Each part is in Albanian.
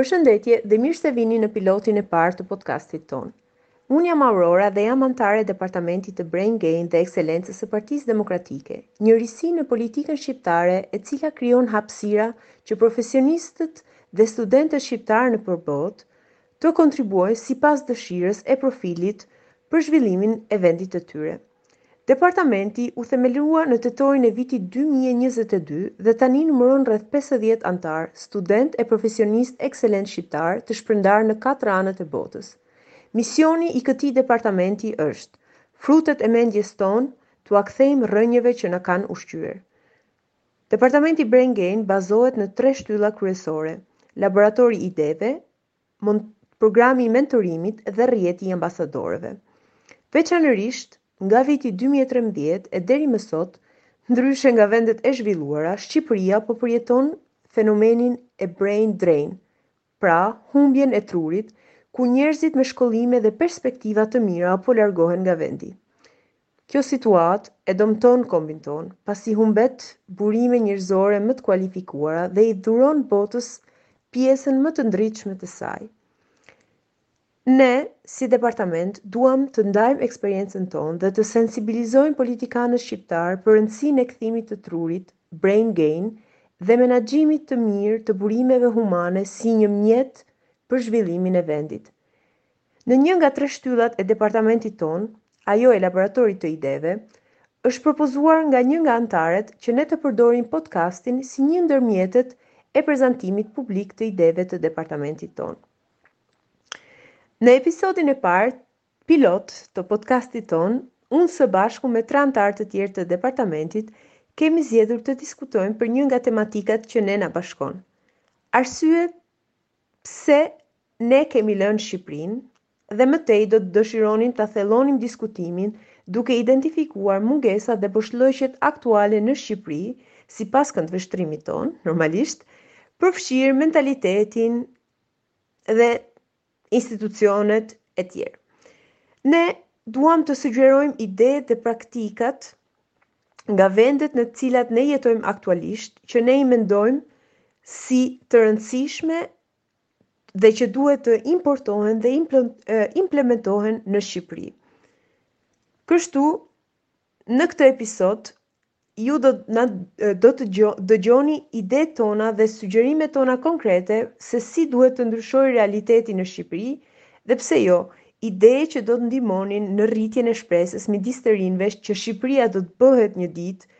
Përshëndetje dhe mirë se vini në pilotin e parë të podcastit tonë. Unë jam Aurora dhe jam anëtare e departamentit të Brain Gain dhe Ekselencës së Partisë Demokratike, një risi në politikën shqiptare e cila krijon hapësira që profesionistët dhe studentët shqiptarë nëpër botë të kontribuojnë sipas dëshirës e profilit për zhvillimin e vendit të tyre. Departamenti u themelua në tetorin e vitit dy mijë e njëzet e dy dhe tani numëron rreth pesëdhjetë anëtarë, studentë e profesionistë ekselentë shqiptarë të shpërndarë në katër anët e botës. Misioni i këtij departamenti është, Frutet e mendjes tonë t'ua kthejmë rrënjëve që na kanë ushqyer. Departamenti Brain Gain bazohet në tre shtylla kryesore, Laboratori i ideve, Programi i Mentorimit dhe Rrjeti i Ambasadorëve. Veçanërisht, nga viti dy mijë e trembëdhjetë e deri më sot, ndryshe nga vendet e zhvilluara, Shqipëria po përjeton fenomenin e brain drain, pra humbjen e trurit, ku njerëzit me shkollime dhe perspektiva të mira po largohen nga vendi. Kjo situatë e dëmton kombin tonë, pasi humbet burime njerëzore më të kualifikuara dhe i dhuron botës pjesën më të ndritshme të saj. Ne, si departament, duam të ndajmë eksperiencën tonë dhe të sensibilizojmë politikanët shqiptarë për rëndësinë e kthimit të trurit, brain gain, dhe menaxhimit të mirë të burimeve humane si një mjet për zhvillimin e vendit, Në një nga tre shtyllat e departamentit tonë, ajo e Laboratorit të Ideve, është propozuar nga një nga anëtaret që ne të përdorim podcast-in si një ndër mjetet e prezantimit publik të ideve të departamentit tonë. Në episodin e parë pilot të podcast-it tonë, unë së bashku me tre anëtarë të tjerë të departamentit kemi zgjedhur të diskutojmë për një nga tematikat që ne na bashkon. Arsye Pse ne kemi lënë Shqipërinë dhe më tej do të dëshironim ta thellonim diskutimin duke identifikuar mungesat dhe boshllëqet aktuale në Shqipëri, sipas këndvështrimit tonë, normalisht, përfshirë mentalitetin dhe institucionet e tjerë. Ne duam të sugjerojmë idetë dhe praktikat nga vendet në cilat ne jetojmë aktualisht, që ne i mendojmë si të rëndësishme dhe që duhet të importohen dhe implementohen në Shqipëri. Kështu, në këtë episod, ju do, na, do të gjo, dëgjoni idetë tona dhe sugjerimet tona konkrete se si duhet të ndryshoj realiteti në Shqipëri dhe pse jo, Ide që do të ndihmonin në rritjen e shpresës midis të rinjve që Shqipëria do të bëhet një ditë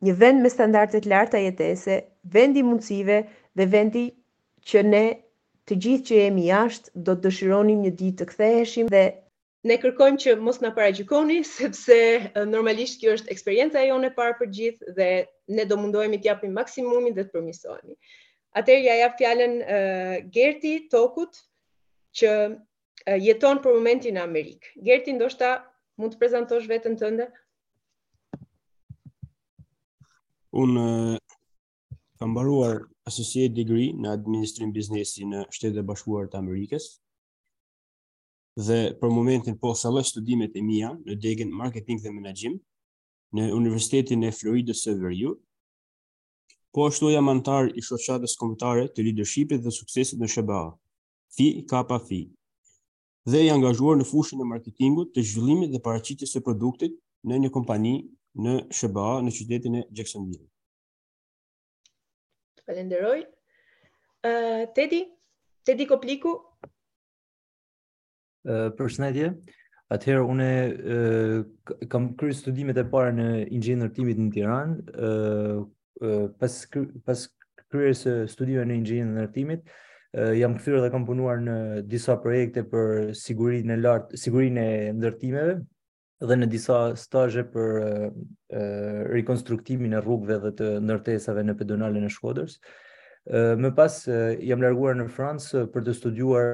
një vend me standarde të larta jetese, vend i mundësive dhe vendi që ne të gjithë që jemi jashtë do të dëshironim një ditë të ktheheshim dhe. Ne kërkojmë që mos na paragjykoni sepse normalisht kjo është eksperienca jonë e parë për të gjithë dhe ne do mundohemi të japim maksimumin dhe të përmirësohemi. Atëherë ja jap fjalën Gerti Tokut që jeton për momentin në Amerikë. Gerti, ndoshta mund të prezantosh veten tënde? Unë kam mbaruar associate degree në administrim biznesi në Shtetet e Bashkuara të Amerikës. Dhe për momentin po vazhdoj studimet e mia në degën marketing dhe menaxhim në Universitetin e Floridës së Veriut. Po ashtu jam anëtar i shoqatës kombëtare të leadershipit dhe suksesit në SHBA. Phi Kappa Phi. Dhe i angazhuar në fushën e marketingut, të zhvillimit dhe paraqitjes së produktit në një kompani në SHBA në qytetin e Jacksonville. Të falenderoj. Uh, Tedi, Tedi Kopliku, Përshëndetje. Atëherë unë kam kryer studimet e para në inxhinieri ndërtimit në Tiranë, ë pas pas kryerjes së studimeve në inxhinierinë e ndërtimit, jam kthyer dhe kam punuar në disa projekte për sigurinë e lartë, sigurinë e ndërtimeve, dhe në disa stazhe për rikonstruktimin e rrugëve dhe të ndërtesave në pedonalen e Shkodrës. Më pas jam larguar në Francë për të studiuar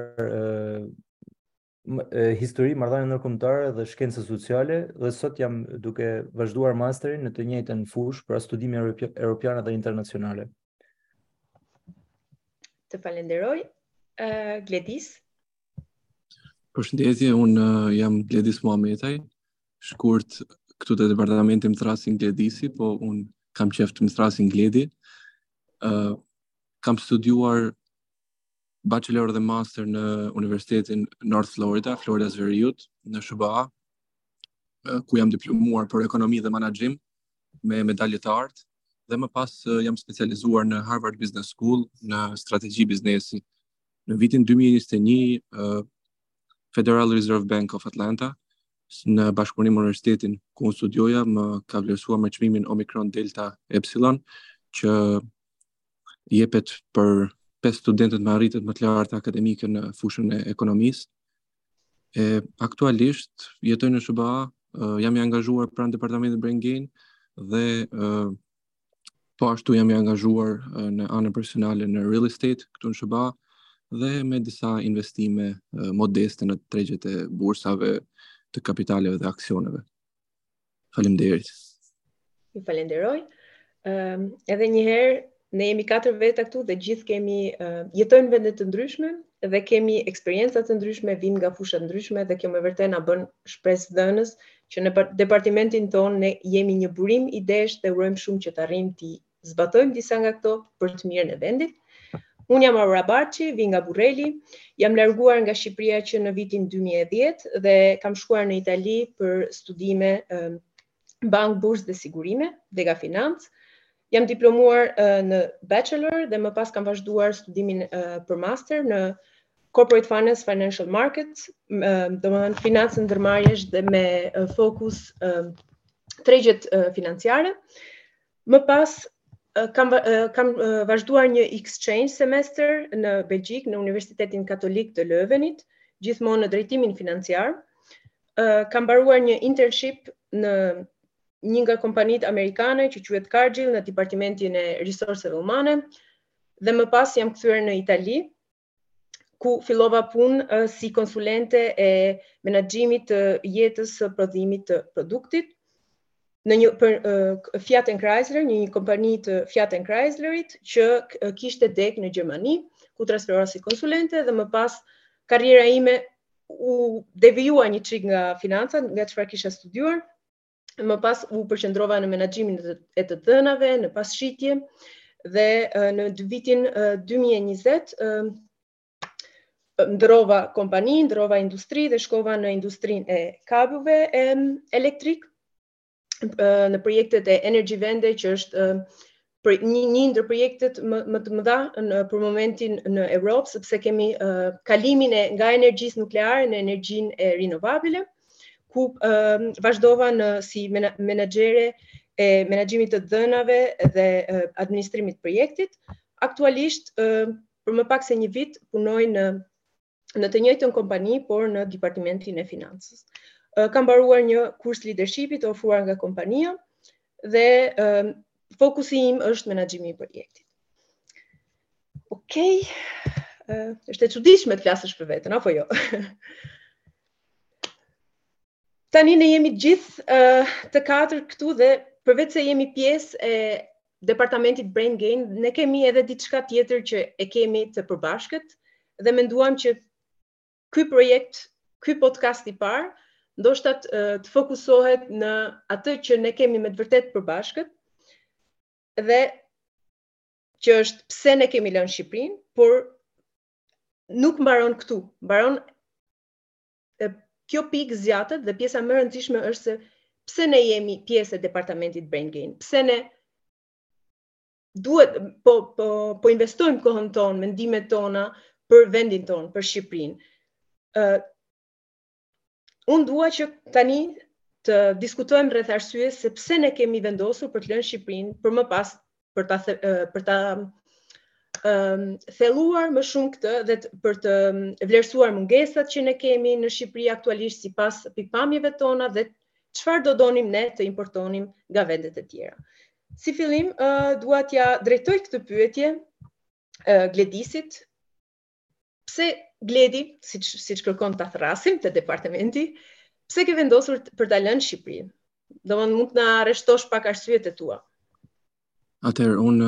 histori, marrëdhënie ndërkombëtare dhe shkenca sociale dhe sot jam duke vazhduar masterin në të njëjtën fushë për studime europiane dhe internacionale. Të falenderoj. Gledis, Përshëndetje, unë uh, jam Gledis Muhametaj, shkurt këtu te departamenti më thrasin Gledisi, po unë kam qef të më thrasin Gledi. Uh, kam studuar bachelor dhe master në Universitetin North Florida, Floridës së Veriut, në SHBA, uh, ku jam diplomuar për ekonomi dhe manaxhim me medalje të artë, dhe më pas uh, jam specializuar në Harvard Business School në strategji biznesi. Në vitin 2021, Federal Reserve Bank of Atlanta, në bashkëpunim me universitetin ku unë studioja, më ka vlerësuar me çmimin Omicron Delta Epsilon, që jepet për pesë studentët me arritjet më të larta akademike në fushën e ekonomisë. E aktualisht jetoj në SHBA, jam i angazhuar pranë departamentit Brain Gain dhe Po ashtu jam i angazhuar në anën personale në real estate këtu në SHBA dhe me disa investime modeste në tregjet e bursave të kapitaleve dhe aksioneve. Faleminderit. Ju falenderoj. Ëm edhe një herë ne jemi katër veta këtu dhe gjithë kemi uh, jetojmë në vende të ndryshme, dhe kemi eksperienca të ndryshme, vijmë nga fusha të ndryshme dhe kjo me vërtet na bën shpresëdhënës që në departimentin tonë ne jemi një burim idesh dhe urojmë shumë që të arrijmë t'i zbatojmë disa nga këto për të mirën e vendit. Unë jam Aura Barçi, vij nga Burreli, jam larguar nga Shqipëria që në vitin 2010 dhe kam shkuar në Itali për studime Bank Bursë dhe Sigurime, Dega Financë. Jam diplomuar uh, në bachelor dhe më pas kam vazhduar studimin uh, për master në Corporate Finance Financial Markets, uh, domethënë financë ndërmarjesh dhe me uh, fokus uh, tregjet uh, financiare. Më pas uh, kam uh, kam uh, vazhduar një exchange semester në Belgjikë në Universitetin Katolik të Leuvenit, gjithmonë në drejtimin financiar. uh, kam mbaruar një internship në një nga kompanitë amerikane që quhet Cargill në departamentin e resurseve humane dhe më pas jam kthyer në Itali ku fillova punë uh, si konsulente e menaxhimit të jetës së prodhimit të produktit në një për uh, Fiat and Chrysler, një, një kompani të Fiat and Chryslerit që uh, kishte degë në Gjermani, ku u transferova si konsulente dhe më pas karriera ime u devijua një çik nga financat, nga çfarë kisha studiuar. Më pas u përqendrova në menaxhimin e të dhënave, në passhitje dhe në vitin 2020 ndërrova kompani, ndërrova industri dhe shkova në industrinë e kabllove elektrike. në projektet e Energiewende që është për një një ndër projektet më më të mëdha në për momentin në Europë sepse kemi uh, kalimin e nga energjisë nukleare në energjinë e rinovabile ku uh, vazhdova në si menaxhere e menaxhimit të dhënave dhe uh, administrimit të projektit aktualisht uh, për më pak se një vit punoj në në të njëjtën kompani, por në departamentin e financës. Kam mbaruar një kurs leadershipi të ofruar nga kompania dhe fokusi im është menaxhimi i projektit. Okej. Është e çuditshme të flasësh për veten, apo jo? Tani ne jemi gjithë të katër këtu dhe përveç se jemi pjesë e departamentit Brain Gain, ne kemi edhe diçka tjetër që e kemi të përbashkët dhe menduam që ky projekt, ky podcast i parë, ndoshta të, të fokusohet në atë që ne kemi me të vërtetë të përbashkët dhe që është pse ne kemi lënë Shqipërinë, por nuk mbaron këtu, mbaron kjo pikë zgjatet dhe pjesa më e rëndësishme është se pse ne jemi pjesë e departamentit Brain Gain? Pse ne duhet po po po investojmë kohën tonë, mendimet tona për vendin tonë, për Shqipërinë? ë uh, Unë dua që tani të diskutojmë rreth arsyes se pse ne kemi vendosur për të lënë Shqipërinë për më pas për ta për ta thelluar më shumë këtë dhe për të vlerësuar mungesat që ne kemi në Shqipëri aktualisht sipas pikëpamjeve tona dhe çfarë do donim ne të importonim nga vendet e tjera. Si fillim, uh, dua t'ia drejtoj këtë pyetje uh, Gledisit, Pse Gledi, siç siç kërkon ta thërrasim te departamenti, pse ke vendosur për ta lënë Shqipërinë? Domthon mund të na rreshtosh pak arsyet e tua. Atëherë un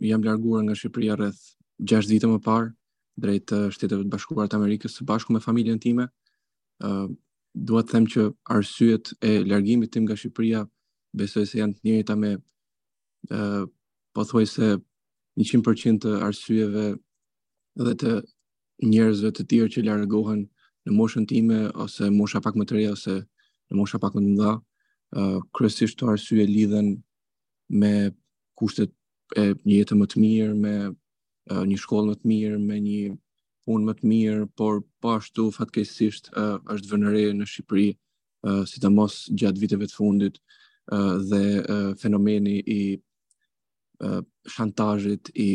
jam larguar nga Shqipëria rreth 6 vite më parë drejt Shteteve të Bashkuara të Amerikës së bashku me familjen time. ë uh, Dua të them që arsyet e largimit tim nga Shqipëria besoj se janë të njëjta me ë uh, pothuajse 100% të arsyeve dhe të njerëzve të tjerë që largohen në moshën time ose mosha pak më të reja ose në mosha pak më të mëdha, uh, kryesisht këto arsye lidhen me kushtet e një jetë më të mirë, me uh, një shkollë më të mirë, me një punë më të mirë, por po ashtu fatkeqësisht uh, është vënë re në Shqipëri, uh, sidomos gjatë viteve të fundit uh, dhe uh, fenomeni i uh, shantazhit i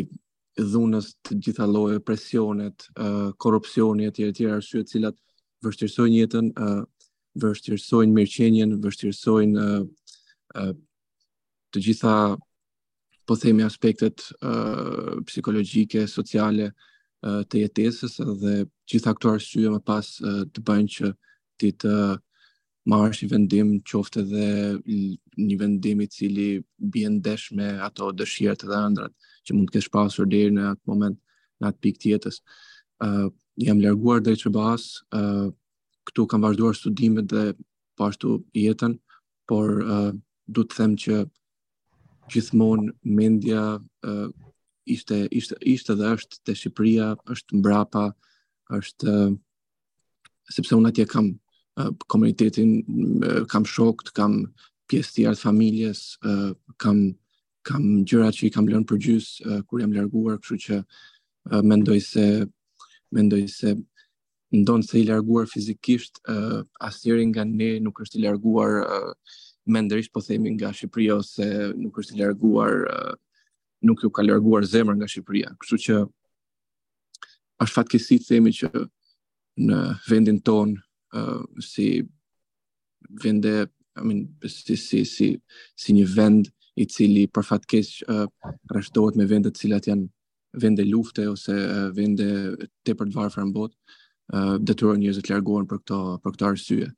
dhunës të gjitha llojeve, presionet, uh, korrupsioni etj etj arsye të cilat vështirësojnë jetën, uh, vështirësojnë mirëqenien, vështirësojnë uh, uh, të gjitha po themi aspektet uh, psikologjike, sociale uh, të jetesës dhe të gjitha këto arsye më pas uh, të bëjnë që ti të marrësh një vendim qoftë edhe një vendim i cili bie ndesh me ato dëshirat dhe ëndrrat që mund të kesh pasur deri në atë moment në atë pikë të jetës. Uh, jam larguar drejt SHBA-s, uh, këtu kam vazhduar studimet dhe po ashtu jetën, por uh, du të them që gjithmonë mendja uh, ishte, ishte, ishte dhe është te Shqipëria, është mbrapa, është uh, sepse unë atje kam uh, komunitetin, uh, kam shokët, kam pjesë tjera të familjes, uh, kam kam gjëra që i kam lënë përgjys uh, kur jam larguar, kështu që uh, mendoj se mendoj se ndonëse i larguar fizikisht, uh, asnjëri nga ne nuk është i larguar uh, mendërisht po themi nga Shqipëria ose nuk është i larguar uh, nuk iu ka larguar zemra nga Shqipëria. Kështu që është fatkeqësi të themi që në vendin tonë uh, si vende I mean, si, si, si, si një vend i cili për fat keq uh, rreshtohet me vende të cilat janë vende lufte ose uh, vende tepër të varfra në botë, uh, detyron njerëzit të largohen për këto për këto arsye.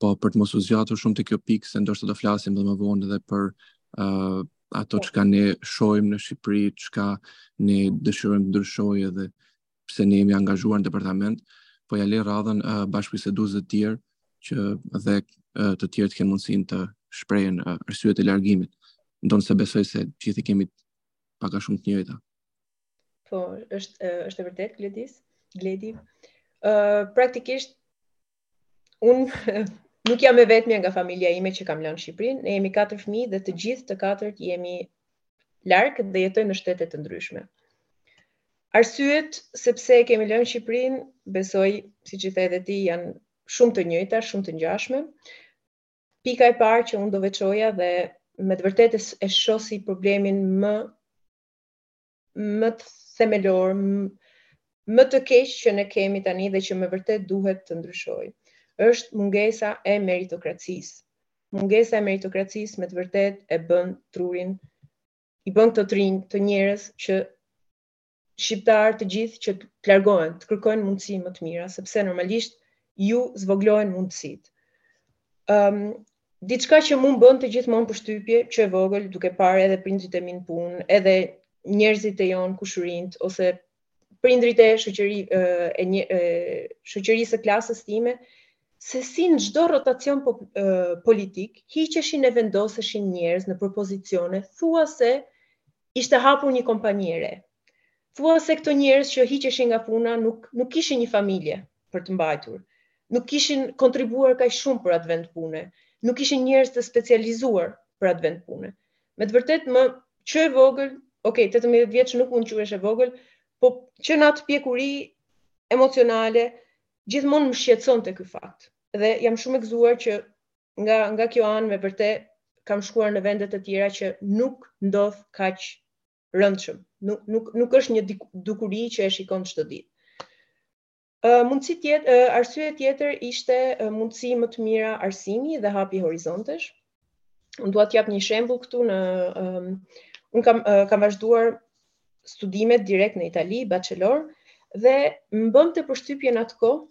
Po për të mos u zgjatur shumë te kjo pikë, se ndoshta do flasim edhe më vonë edhe për ë uh, ato po. çka ne shohim në Shqipëri, çka ne dëshirojmë të ndryshojë edhe pse ne jemi angazhuar në departament, po ja lë radhën uh, bashkëbiseduesve të tjerë që dhe uh, të tjerë të kenë mundësinë të shprehen uh, arsyet e largimit. Ndonëse besoj se gjithë i kemi pak a shumë të njëjta. Po, është është e vërtetë Gledis, Gledi. Ë uh, praktikisht un nuk jam e vetmja nga familja ime që kam lënë Shqipërinë. Ne jemi katër fëmijë dhe të gjithë të katërt jemi larg dhe jetojmë në shtete të ndryshme. Arsyet se pse e kemi lënë Shqipërinë, besoj, siç i the edhe ti, janë shumë të njëjta, shumë të ngjashme. Pika e parë që unë do veçoja dhe me të vërtetë e shoh si problemin më më të themelor, më të keq që ne kemi tani dhe që me vërtet duhet të ndryshojë. Është mungesa e meritokracisë. Mungesa e meritokracisë me të vërtet e bën trurin i bën të rinj të njerëzit shqiptarë të gjithë që të largohen, të kërkojnë mundësi më të mira, sepse normalisht iu zvoglohen mundësit. Um, diçka që mu më bënte gjithmonë përshtypje që e vogël duke parë edhe prindrit e mi në punë, edhe njerëzit e tjerë, kushërinjt ose prindrit e shoqëri e një shoqërisë së klasës time se si në çdo rotacion po, politik hiqeshin e vendoseshin njerëz nëpër pozicione thua se ishte hapur një kompani e re Thua se këto njerëz që hiqeshin nga puna nuk nuk kishin një familje për të mbajtur. Nuk kishin kontribuar kaq shumë për atë vend pune. Nuk ishin njerëz të specializuar për atë vend pune. Me të vërtetë më që e vogël, ok, 18 vjeç nuk mund të quhesh e vogël, po që në atë pjekuri emocionale gjithmonë më shqetësonte ky fakt. Dhe jam shumë e gëzuar që nga nga kjo anë me vërtet kam shkuar në vende të tjera që nuk ndodh kaq rëndshëm. Nuk nuk nuk është një dukuri që e shikon çdo ditë. Uh, mundësi tjetër, uh, arsye tjetër ishte uh, mundësi më të mira arsimi dhe hapi horizontesh. Unë dua të jap një shembull këtu në um, unë kam uh, kam vazhduar studimet direkt në Itali, bachelor, dhe më bënte përshtypje në atë kohë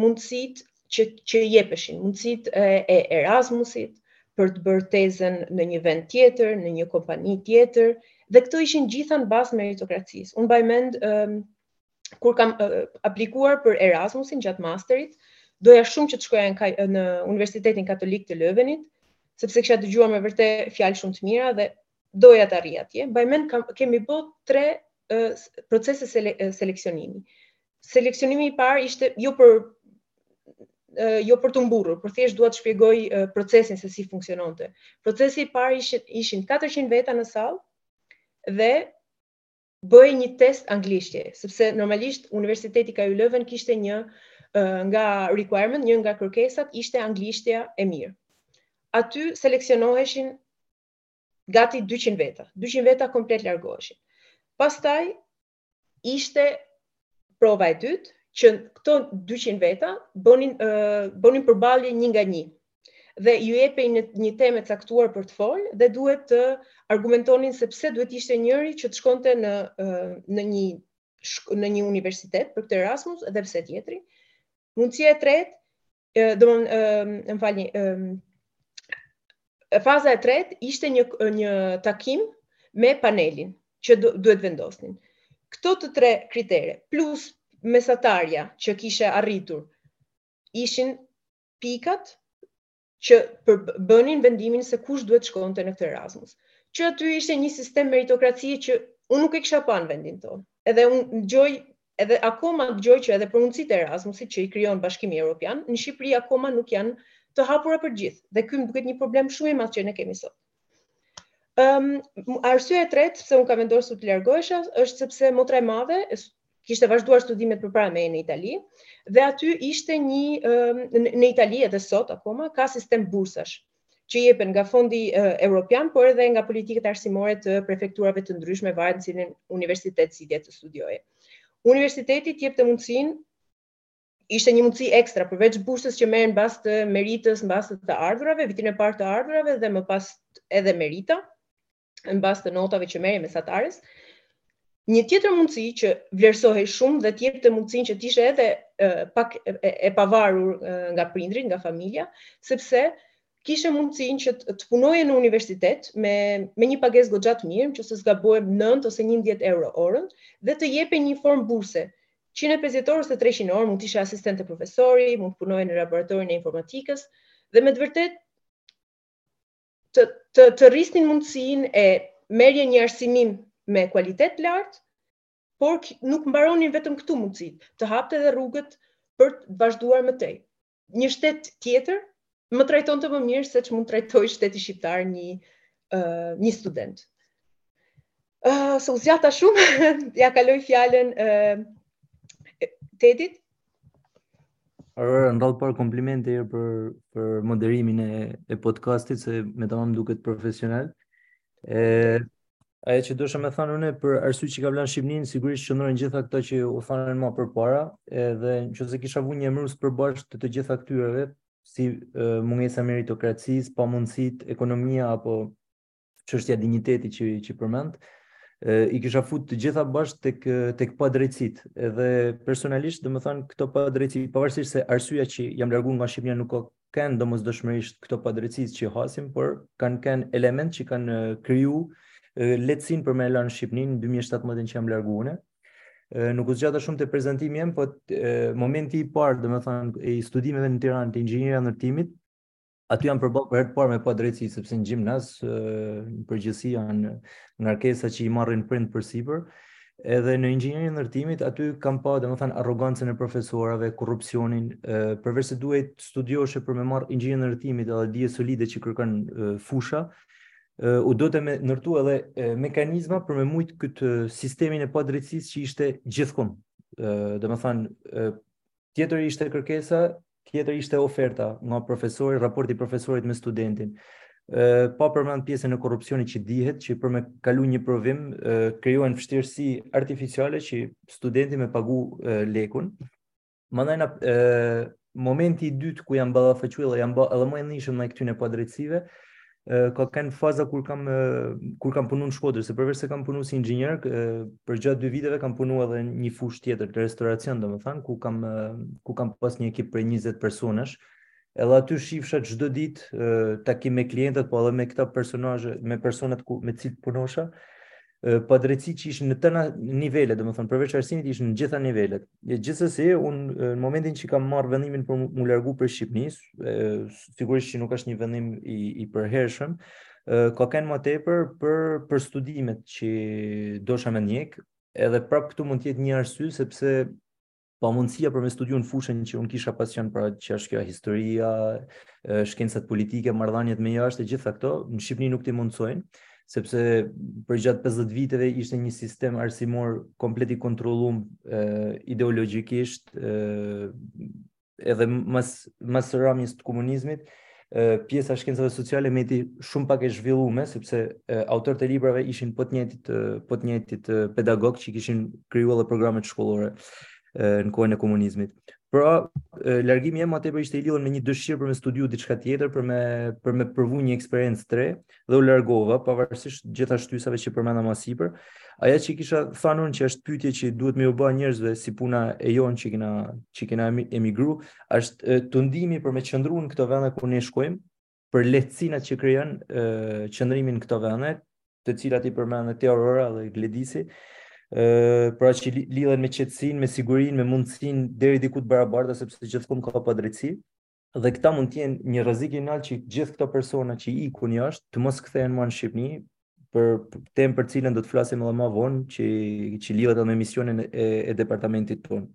mundësitë që që jepeshin, mundësitë e, e Erasmusit për të bërë tezën në një vend tjetër, në një kompani tjetër, dhe këto ishin gjitha në bazë meritokracisë. Unë mbaj mend um, kur kam uh, aplikuar për Erasmusin gjatë masterit, doja shumë që të shkoja në, në Universitetin Katolik të Lëvenit, sepse kisha dëgjuar me vërtet fjalë shumë të mira dhe doja të arrija atje. Mbaj mend kam kemi bo tre procese sele, seleksionimi. Seleksionimi i parë ishte jo për jo për t'u mburrur, por thjesht dua të shpjegoj procesin se si funksiononte. Procesi i parë ishin ishin 400 veta në sallë dhe bëhej një test anglishtje, sepse normalisht Universiteti KU Leuven kishte një nga requirement, një nga kërkesat ishte anglishtja e mirë. Aty seleksionoheshin gati 200 veta. 200 veta komplet largoheshin. Pastaj ishte prova e dytë që këto 200 veta bonin uh, bonin përballje një nga një dhe ju jepej një, një temë e caktuar për të fol dhe duhet të argumentonin se pse duhet t'ishte njëri që të shkonte në në një në një universitet për këtë Erasmus dhe pse tjetri. Mundësia e tretë do më, më falni, faza e tret ishte një, një takim me panelin që duhet vendosnin. Këto të tre kritere, plus mesatarja që kishe arritur, ishin pikat që përbënin vendimin se kush duhet shkonte në këtë Erasmus. Që aty ishte një sistem meritokracie që unë nuk e kisha pa në vendin tonë. Edhe unë dëgjoj edhe akoma dëgjoj që edhe për mundësitë e Erasmusit që i krijon Bashkimi Evropian, në Shqipëri akoma nuk janë të hapura për gjithë dhe ky më duket një problem shumë i madh që ne kemi sot. Um, arsyeja e tretë pse un kam vendosur të largohesha është sepse motra e madhe kishte vazhduar studimet përpara meje në Itali dhe aty ishte një në Itali edhe sot akoma ka sistem bursash. që jepen nga fondi europian, por edhe nga politikat arsimore të prefekturave të ndryshme varet në cilin universitet zgjidhje të studioje. Universiteti të jepte mundësinë ishte një mundësi ekstra përveç bursës që merren në bazë të meritës, në bazë të ardhurave, vitin e parë të ardhurave dhe më pas edhe merita. në bazë të notave që merrje, mesatares. Një tjetër mundësi që vlerësohej shumë dhe të jepte mundësinë që t'ishe edhe e, pak e, e pavarur e, nga prindërit, nga familja, sepse kishe mundësinë që të punoje në universitet me, me një pagesë goxha të mirë, nëse s'gabohem 9 ose 11 euro orën, dhe të jepe një form burse, 150 orë ose 300 orë, mund t'ishe asistente profesori, mund të punoje në laboratorin e informatikës, dhe me të vërtetë, të të të rrisnin mundësinë e merrje një arsimim me kualitet të lartë, por nuk mbaronin vetëm këtu mundësitë, të hapte dhe rrugët për të vazhduar më tej. Një shtet tjetër më trajtonte më mirë se ç'mund të trajtojë shteti shqiptar një, uh, një student. Uh, se u zgjata shumë, ia kaloj fjalën uh, Tedit. Arë, në radhë të parë komplimente e për, për moderimin e, e podcastit, se me të mamë duket profesional. E, ajo që dojsha me thanë unë, për arsye që kam lan Shqipninë, sigurisht qëndron gjitha këto që u thanë ma përpara, edhe në qoftë se kisha vu një emërues të përbashkët të gjitha këtyreve, si uh, mungesa e meritokracisë, pamundësitë, ekonomia, apo çështja e dinjitetit që që përmend, i kisha fut të gjitha bashkë tek tek padrejtësitë. Edhe personalisht, domethënë këto padrejtësi, pavarësisht se arsyeja që jam largu nga Shqipnia nuk ka kanë domosdoshmërisht këto padrejtësi që hasim, por kanë kanë elemente që kanë kriju lehtësinë për me lanë Shqipninë në 2017 që jam largu. Nuk u zgjata shumë te prezantimi jem, po momenti i parë, domethanë, i studimeve në Tiranë te inxhinieria e ndërtimit, aty jam përballë për herë të parë me padrejtësi sepse në gjimnaz në përgjithësi janë ngarkesa që i marrin prindët përsipër. Edhe në inxhinierinë e ndërtimit aty kam pa domethënë arrogancën e profesorëve, korrupsionin, përveç se duhet të studioshe për me marrë inxhinierinë e ndërtimit edhe dije solide që kërkon fusha, u dote me ndërtu edhe mekanizma për me mujt këtë sistemin e padrejtësisë që ishte gjithkund. Domethënë tjetër ishte kërkesa Tjetër ishte oferta nga profesori, raporti i profesorit me studentin. Ë pa përmend pjesën e korrupsionit që dihet që për me kalu një provim krijohen vështirësi artificiale që studenti me pagu e, lekun. Mandej, ëë, momenti i dytë ku jam ballafaqu dhe jam ba edhe ma i ndishëm ndaj këtyne padrejtësive ka kanë faza kur kam kur kam punu në Shkodër, se përveç se kam punu si inxhinier, përgjatë dy viteve kam punu edhe në një fushë tjetër te restoracioni, domethënë ku kam ku kam pas një ekip prej 20 personash. Edhe aty shifsha çdo ditë takim me klientët, po edhe me këta personazhe, me personat ku me të cilët punosha. padrejtësi që ishin në tëna nivelet, domethënë, përveç arsimit ishin në gjitha nivelet. E gjithsesi, unë në momentin që kam marrë vendimin për m'u largu prej Shqipnisë, sigurisht që nuk është një vendim i, i përhershëm, ka kenë ma tepër për, për studimet që dojsha me njekë, edhe prapë këtu mund të jetë një arsye, sepse pamundësia për me studiu në fushën që unë kisha pasion, pra që është kjo historia, shkencat politike, marrëdhaniet me jashtë, e gjitha këto, në Shqipni nuk t'i mundësojnë, sepse përgjatë 50 viteve ishte një sistem arsimor komplet i kontrollum e, ideologjikisht, e, edhe mas, mas ramjes të komunizmit, pjesa e shkencave sociale mbeti shumë pak e zhvillume sepse autorët e librave ishin po të njëjtit po të njëjtit pedagogë që kishin krijuar edhe programet shkollore në kohën e komunizmit. Pra, largimi im ma tepër ishte i lidhur me një dëshirë për me studiu diçka tjetër, për me për me provu një eksperiencë të re, dhe u largova pavarësisht të gjitha shtysave që përmenda më sipër. Ajo që kisha thënë unë që është pyetje që duhet me u bë njerëzve si puna e jonë që kena që kena emigru, është tundimi për me qëndruar në këto vende ku ne shkojmë, për lehtësinat që krijon qëndrimi në këto vende, të cilat i përmendën edhe Aurora dhe Gledisi, ë pra që lidhen me qetësinë, me sigurinë, me mundësitë deri diku të barabarta sepse gjithkund ka padrejtësi. dhe këto mund të jenë një rrezik i naltë që gjithë këto persona që ikin jashtë të mos kthehen ma në Shqipni, temë për të cilën do të flasim edhe ma vonë që që lidhet edhe me misionin e, e departamentit tonë.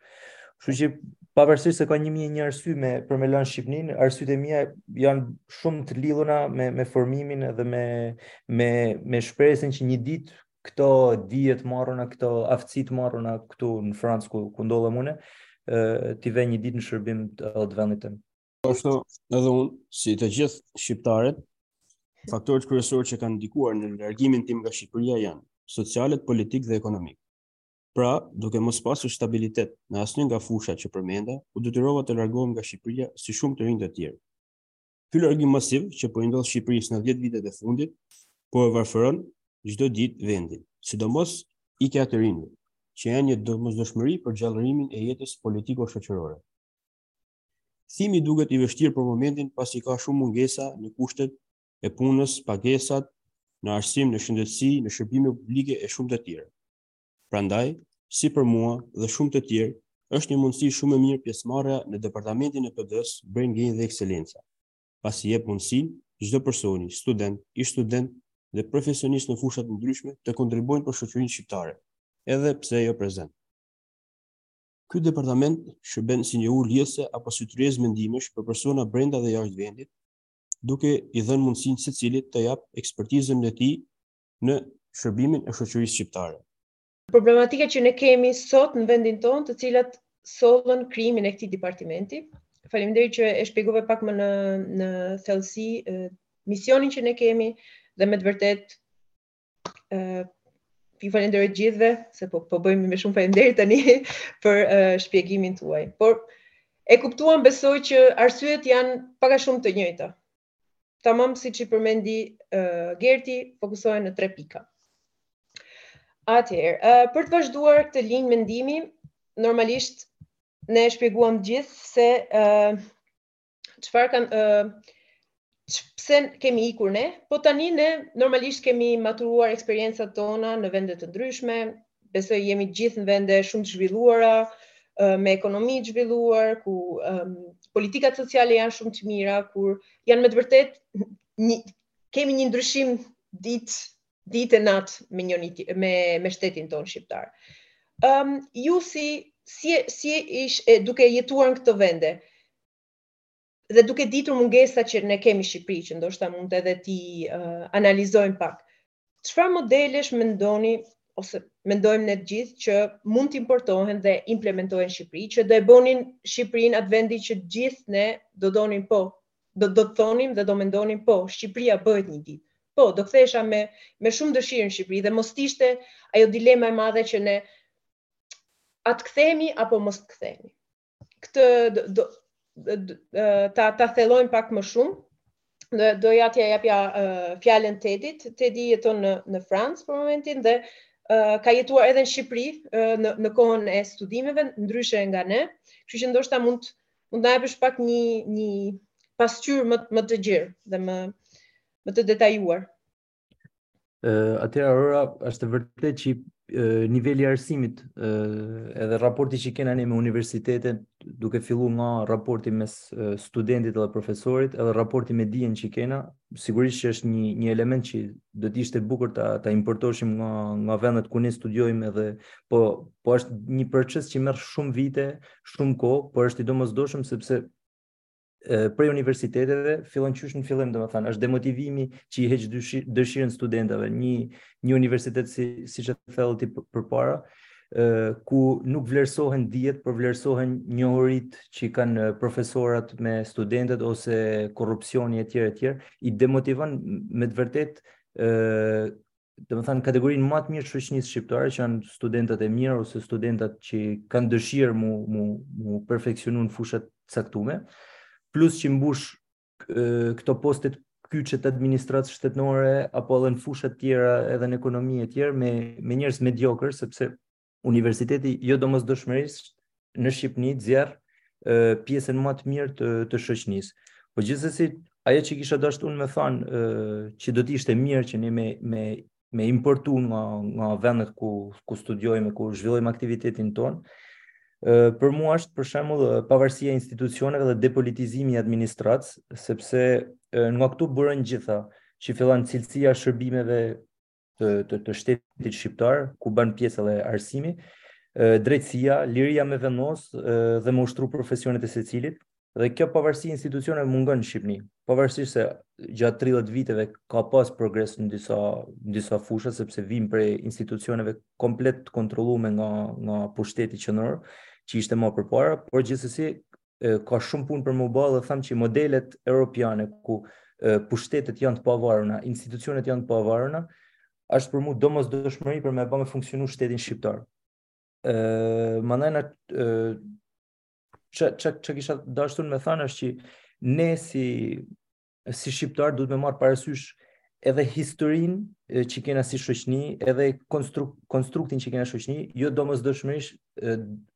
Kështu që pavarësisht se ka 1001 arsye me për me lanë Shqipninë, arsyet e mia janë shumë të lidhna me me formimin edhe me me me shpresën që një ditë këto dije të marruna, këto aftësi të marruna këtu në Francë ku ku ndodhem unë, ë t'i vë një ditë në shërbim të vendit tim. Ashtu edhe unë, si të gjithë shqiptarët, faktorët kryesorë që kanë ndikuar në largimin tim nga Shqipëria janë socialët, politikë dhe ekonomikë. Pra, duke mos pasur stabilitet në asnjë nga fushat që përmenda, u detyrova të largohem nga Shqipëria si shumë të rinj të tjerë. Ky largim masiv që po i ndodh Shqipërisë në 10 vitet e fundit, po e varfëron çdo ditë vendin, sidomos ikja e të rinjve, që janë një domosdoshmëri për gjallërimin e jetës politiko-shoqërore. Kthimi duket i vështirë për momentin pasi ka shumë mungesa në kushtet e punës, pagesat, në arsim, në shëndetësi, në shërbime publike e shumë të tjera. Prandaj, si për mua dhe shumë të tjerë, është një mundësi shumë e mirë pjesëmarrja në departamentin e PD-së Brain Gain dhe Ekselenca, pasi i jep mundësinë çdo personi, student, ish-student dhe profesionist në fusha të ndryshme të kontribuojnë për shoqërinë shqiptare, edhe pse jo prezent. Ky departament shërben si një urë lidhëse apo si tryezë mendimesh për persona brenda dhe jashtë vendit, duke i dhënë mundësinë secilit të japë ekspertizën e tij në shërbimin e shoqërisë shqiptare. Problematika që ne kemi sot në vendin tonë, të cilat sollën krijimin e këtij departamenti. Faleminderit që e shpjegove pak më në në thellësi misionin që ne kemi dhe me të vërtet ë ju falenderoj të gjithëve se po po bëjmë me shumë faleminderit tani për uh, shpjegimin tuaj. Por e kuptuam besoj që arsyet janë pak a shumë të njëjta. tamam siç i përmendi Gerti, fokusohen në tre pika. Atëherë, për të vazhduar këtë linjë mendimi, normalisht ne e shpjeguam të gjithë se çfarë kanë pse kemi ikur ne, po tani ne normalisht kemi maturuar eksperiencat tona në vende të ndryshme, besoj jemi të gjithë në vende shumë të zhvilluara, me ekonomi të zhvilluar, ku politikat sociale janë shumë të mira, kur janë me të vërtet, një, kemi një ndryshim ditë, ditë e natë me, një, me, me shtetin tonë shqiptar. Um, ju si, si, si ish, e, duke jetuar në këto vende, dhe duke ditur mungesat që ne kemi në Shqipëri, që ndoshta mund edhe t'i uh, analizojmë pak, çfarë modelesh mendoni ose mendojmë ne të gjithë që mund të importohen dhe implementohen në Shqipëri, që do e bonin Shqipërinë atë vendin që të gjithë ne do donim po, do do të thonim dhe do mendonim po, Shqipëria bëhet një ditë. Po, do kthehesha me me shumë dëshirë në Shqipëri dhe mos të ishte ajo dilema e madhe që ne a të kthehemi apo mos të kthehemi. këtë do ta ta thellojmë pak më shumë. Dhe do ja t'ja japja uh, fjalën Tedit. Tedi jeton në në Francë për momentin dhe uh, ka jetuar edhe në Shqipëri uh, në në kohën e studimeve, ndryshe nga ne. Kështu që ndoshta mund mund të na japësh pak një një pasqyrë më më të gjerë dhe më më të detajuar. Uh, atëherë Aurora është e vërtetë që uh, niveli i arsimit uh, edhe raporti që kena ne me universitetet duke fillu nga raporti mes uh, studentit dhe profesorit edhe raporti me dijen që kena sigurisht që është një, një element që do të ishte bukur ta, ta importoshim nga, nga vendet ku ne studiojmë edhe po, po është një proces që merr shumë vite shumë kohë por është i domosdoshëm sepse prej universiteteve fillon qysh në fillim domethënë është demotivimi që i heq dëshirën studentëve një një universitet si siç e the dhe ti përpara ku nuk vlerësohen dijet por vlerësohen njohuritë që kanë profesorat me studentët ose korrupsioni etj etj i demotivon me të vërtet domethanë kategorinë ma të mirë shoqnisë shqiptare që janë studentat e mirë ose studentat që kanë dëshirë mu, mu, mu perfeksionu në fusha t'caktume, plus që i mbush këto postet kyçe t'administratës shtetnore apo edhe në fusha t'tjera edhe në ekonomi e tjera me, me njerëz mediokër, sepse universiteti jo domosdoshmërisht në Shqipëni nxjerr pjesën ma të mirë të, të shoqnisë. Po gjithsesi, ajo që kisha dashtë unë me thanë, që do t'ishte mirë që ne me, me, me importu nga, nga vendet ku, ku studiojme, ku zhvillojmë aktivitetin tonë, për mua është për shembull pavarësia e institucioneve dhe depolitizimi i administratës, sepse nga këtu burojnë gjitha, që fillon cilësia e shërbimeve të të, të shtetit shqiptar, ku ban pjesë edhe arsimi, drejtësia, liria me vendosë dhe me ushtru profesionet e secilit, dhe kjo pavarësi e institucioneve mungon në Shqipëni. Pavarësisht se gjatë 30 viteve ka pas progres në disa në disa fusha sepse vijmë prej institucioneve komplet të kontrollume nga nga pushteti qendror, që ishte ma përpara, por gjithsesi ka shumë punë për me u ba dhe tham që modelet europiane ku pushtetet janë të pavaruna, institucionet janë të pavaruna, asht për mu domosdoshmëri për me e ba me funksionu shtetin shqiptar. E, mandej na ça, ça, ça kisha dashtun me thanë është që ne si si shqiptarë duhet me marrë parasysh edhe historinë që kena si shoqni, edhe konstruk konstruktin që kena shoqni, jo domosdoshmërisht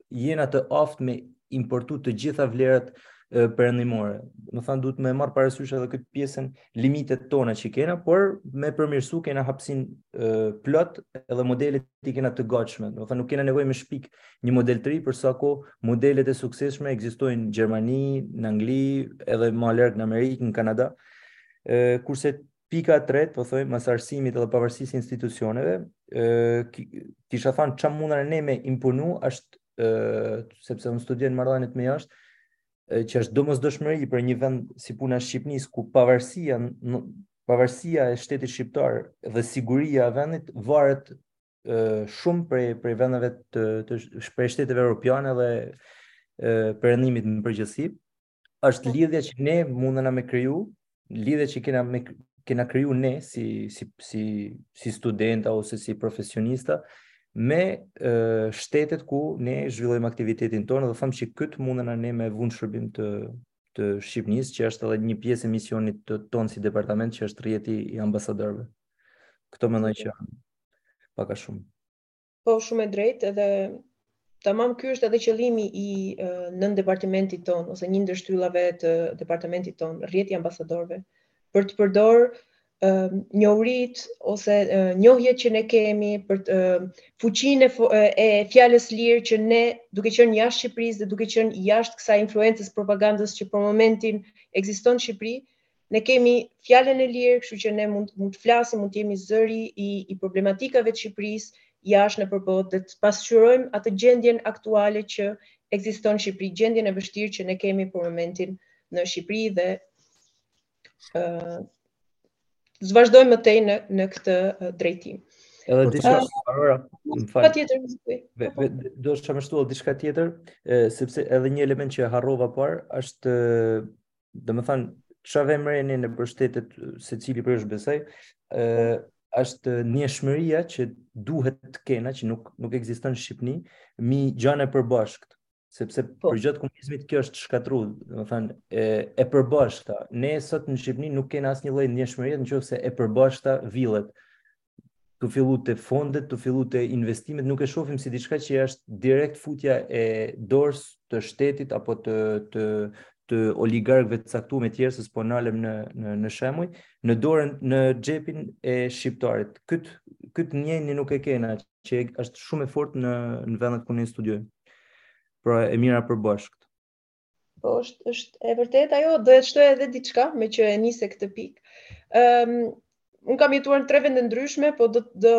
jena të aftë me importu të gjitha vlerat perëndimore. Domethanë, duhet me marrë parasysh edhe këtë pjesën limitet tona që kena, por me përmirësu kena hapsinë plot edhe modelet i kena të gatshme. Domethanë, nuk kena nevojë me shpik Një model të ri për sa kohë, modelet e suksesshme ekzistojnë në Gjermani, në Angli, edhe ma larg në Amerikë, në Kanada. Ë kurse pika e tretë, po thojmë, mas arsimit edhe pavarësisë së institucioneve, ë kisha thanë ça mundna ne me imponu është ë sepse unë studioj marrëdhëniet me jashtë që është domosdoshmëri për një vend si puna e Shqipnisë ku pavarësia pavarësia e shtetit shqiptar dhe siguria e vendit varet shumë prej prej vendeve të të prej shteteve europiane dhe perëndimit në përgjithësi është po. lidhja që ne mundena me kriju, lidhja që kena me kena kriju ne si si si si studenta ose si profesionista me e, shtetet ku ne zhvillojmë aktivitetin tonë dhe them që këtë mundena ne me vu n'shërbim të të Shqipnisë që është edhe një pjesë e misionit tonë si departament që është rrjeti i ambasadorëve. Këto mendoj që pak a shumë. Po shumë e drejtë edhe tamam ky është edhe qëllimi i uh, nën departamentit ton ose një ndër shtyllave të departamentit ton, rrjeti i ambasadorëve për të përdor uh, njohurit ose uh, njohjet që ne kemi për të uh, fuqinë e, e fjalës së lirë që ne duke qenë jashtë Shqipërisë dhe duke qenë jashtë kësaj influencës propagandës që për momentin ekziston në Shqipëri, Ne kemi fjalën e lirë, kështu që ne mund mund të flasim, mund të jemi zëri i i problematikave të Shqipërisë jashtë nëpër botë dhe të pasqyrojmë atë gjendjen aktuale që ekziston në Shqipëri, gjendjen e vështirë që ne kemi për momentin në Shqipëri dhe të uh, vazhdojmë më tej në në këtë uh, drejtim. Edhe diçka Aurora, më fal. Patjetër, po. do të desha me shtu diçka tjetër, sepse edhe një element që harrova parë është domethënë, ça vëm re ne nëpër shtetet secili po është besoj, është njeshmëria që duhet të kena, që nuk, nuk ekziston n'Shqipni, mi gjanë e përbashkët, sepse po. përgjatë komunizmit kjo është shkatrru, domethënë, e, e përbashkëta. Ne sot në Shqipni nuk kena asnjë lloj njeshmërie, në qoftë se e përbashkëta vidhet. tu fillu te fondet, tu fillu te investimet, nuk e shofim si diçka që është direkt futja e dorës të shtetit apo të, të, të oligarkëve të caktuar e tjerë se s'po nalem në në në shembuj në dorën në xhepin e shqiptarit. Kët kët njenjë nuk e kena që është shumë e fortë në në vendet ku ne studiojmë. Pra e mira e përbashkët. Po është është e vërtetë ajo, doja të shtoj edhe diçka meqë e nise këtë pikë. Ëm um, un kam jetuar në tre vende të ndryshme, po do do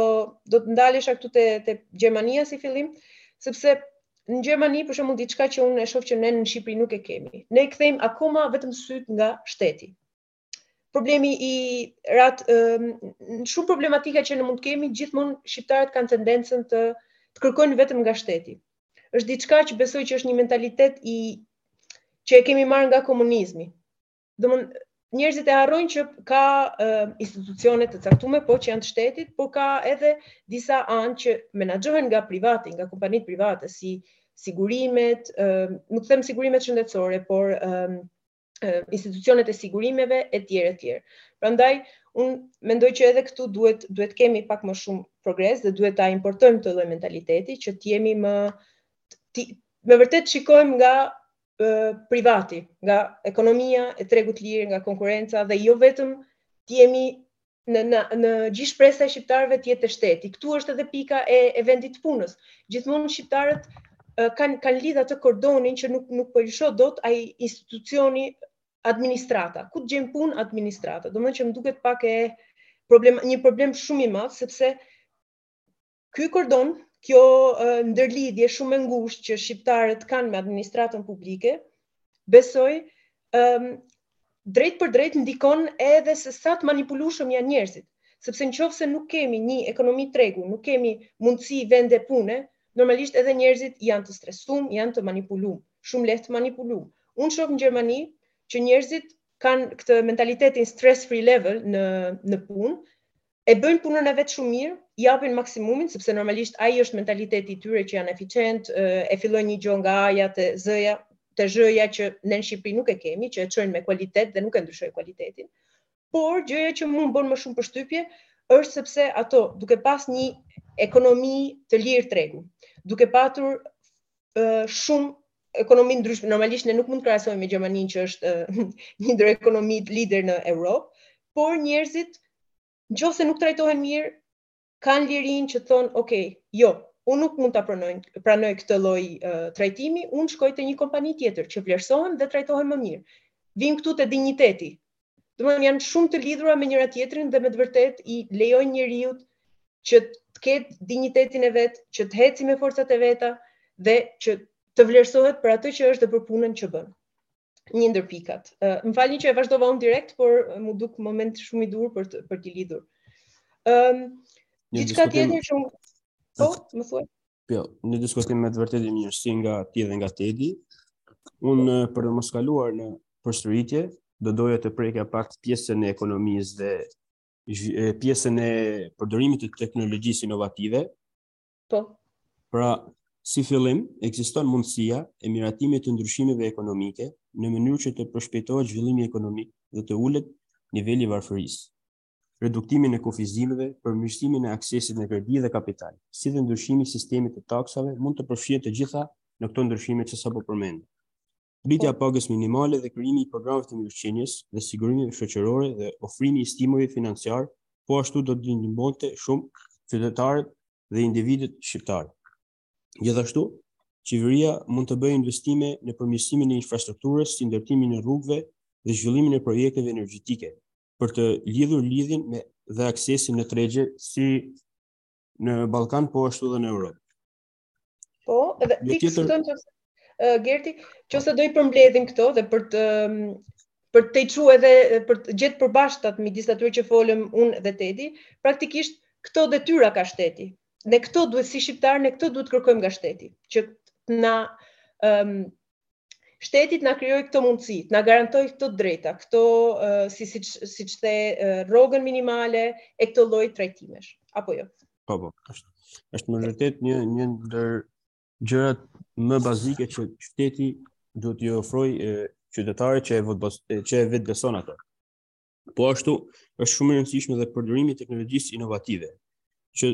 do të ndalesha këtu te te Gjermania si fillim, sepse në Gjermani për shembull diçka që unë e shoh që ne në Shqipëri nuk e kemi. Ne kthejmë akoma vetëm sytë nga shteti. problemi i rat në shumë problematika që ne mund të kemi gjithmonë shqiptarët kanë tendencën të të kërkojnë vetëm nga shteti. Është diçka që besoj që është një mentalitet i që e kemi marrë nga komunizmi. Domthon njerëzit e harrojnë që ka uh, institucione të caktuara po që janë të shtetit, por ka edhe disa anë që menaxhohen nga privati, nga kompanitë private si sigurimet, uh, mund të them sigurimet shëndetësore, por uh, institucionet e sigurimeve e tjerë e tjerë. Prandaj un mendoj që edhe këtu duhet duhet të kemi pak më shumë progres dhe duhet ta importojmë këtë lloj mentaliteti që të jemi më ti, me vërtet shikojmë nga e, privati, nga ekonomia e tregut të lirë, nga konkurrenca dhe jo vetëm të jemi në në në gjithë shpresa e shqiptarëve të jetë shteti. Ktu është edhe pika e e vendit të punës. Gjithmonë shqiptarët kanë kanë lidh atë kordonin që nuk nuk po lëshon dot ai institucioni administrata. Ku të gjejn punë administrata. Domethënë që më duket pak e problem një problem shumë i madh sepse Ky kordon, kjo ndërlidhje shumë e ngushtë që shqiptarët kanë me administratën publike, besoj drejt për drejt ndikon edhe se sa të manipulushëm janë njerëzit, sepse në qoftë se nuk kemi një ekonomi tregu, nuk kemi mundësi vende pune, normalisht edhe njerëzit janë të stresum, janë të manipulum, shumë lehtë të manipulum. Unë shof në Gjermani që njerëzit kanë këtë mentalitetin stress free level në, në punë, e bëjnë punën e vet shumë mirë, japin maksimumin sepse normalisht ai është mentaliteti i tyre që janë efiçent, e fillojnë një gjë nga aja te zëja, te zhëja që ne në Shqipëri nuk e kemi, që e çojnë me kualitet dhe nuk e ndryshojnë kualitetin. Por gjëja që mua më bën më shumë përshtypje është sepse ato duke pas një ekonomi të lirë tregu, duke patur shumë ekonomi ndryshme. Normalisht ne nuk mund të krahasojmë me Gjermaninë që është një ndër ekonomitë lider në Europë, por njerëzit nëse nuk trajtohen mirë, kanë lirinë që të thonë, ok, jo, unë nuk mund ta pranoj, pranoj këtë lloj uh, trajtimi, unë shkoj te një kompani tjetër që vlerësohen dhe trajtohen më mirë. Vijm këtu te dinjiteti. Domethënë janë shumë të lidhura me njëra tjetrin dhe me të vërtetë i lejojnë njeriut që të ketë dinjitetin e vet, që të heci me forcat e veta dhe që të vlerësohet për atë që është dhe për punën që bën. Një ndër pikat. Uh, më falni që e vazhdova unë direkt, por m'u duk moment shumë i dur për të, për t'i lidhur. Ëm um, diçka tjetër që po, më thuaj. Po, një diskutim me të vërtet i mirë, si nga ti dhe nga Tedi. Unë eh, për të mos kaluar në përsëritje, do doja të prekja pak pjesën e ekonomisë dhe eh, pjesën e përdorimit të teknologjisë inovative. Po. Pra, si fillim, ekziston mundësia e miratimit të ndryshimeve ekonomike në mënyrë që të përshpejtohet zhvillimi ekonomik dhe të ulet niveli i varfërisë. reduktimin e kufizimeve, përmirësimin e aksesit në kredi dhe kapital, si dhe ndryshimi i sistemit të taksave mund të përfshihen të gjitha në këto ndryshime që sapo përmenda. Rritja e pagës minimale dhe krijimi i programeve të mirëqenies dhe sigurimeve shoqërore dhe ofrimi i stimujve financiar po ashtu do të ndihmonte shumë qytetarët dhe individët shqiptarë. Gjithashtu, qeveria mund të bëjë investime në përmirësimin e infrastrukturës si ndërtimin e rrugëve dhe zhvillimin e projekteve energjetike, për të lidhur lidhjen me dhe aksesin në tregje si në Ballkan po ashtu edhe në Europë. Po, edhe pikë tjetër... këto nëse Gerti, nëse do i përmbledhim këto dhe për të për të çu edhe për të gjet të përbashkëtat midis atyre që folëm unë dhe Tedi, praktikisht këto detyra ka shteti. Ne këto duhet si shqiptar, ne këto duhet të kërkojmë nga shteti, që na ëm um, shteti të na krijojë këto mundësi, të na garantojë këto të drejta, këto si si siç the rrogën minimale e këto lloj trajtimesh, apo jo. Po po, është është me vërtet një një ndër gjërat më bazike që shteti duhet t'i ofrojë qytetarëve që e vot që e vet beson atë. Po ashtu, është shumë e rëndësishme dhe përdorimi i teknologjisë inovative, që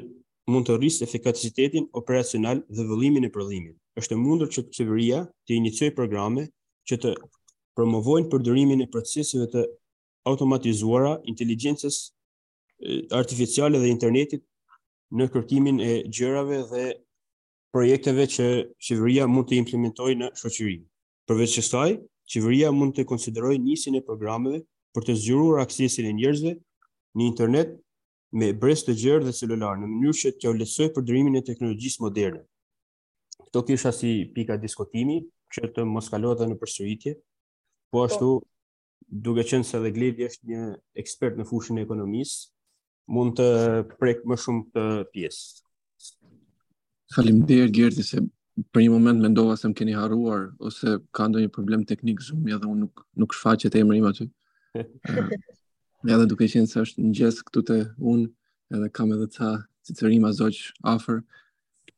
mund të rrisë efikasitetin operacional dhe vëllimin e prodhimit. Është e mundur që qeveria të iniciojë programe që të promovojnë përdorimin e proceseve të automatizuara, inteligjencës artificiale dhe internetit në kërkimin e gjërave dhe projekteve që qeveria mund të implementojë në shoqëri. Përveç kësaj, qeveria mund të konsiderojë nisjen e programeve për të zgjeruar aksesin e njerëzve në internet me brez të gjerë dhe celular, në mënyrë që t'u lehtësojë përdorimin e teknologjisë moderne. Këto kisha si pika diskutimi, që të mos kalohet dhe në përsëritje, po ashtu duke qenë se dhe Gledi është një ekspert në fushën e ekonomisë, mund të prek më shumë këtë pjesë. Faleminderit Gerti se për një moment mendova se më keni harruar ose ka ndonjë problem teknik Zoomi edhe unë nuk, nuk shfaqet emri im aty. Me edhe duke qenë se është mëngjes këtu te unë edhe kam edhe ca cicërima zogjsh afer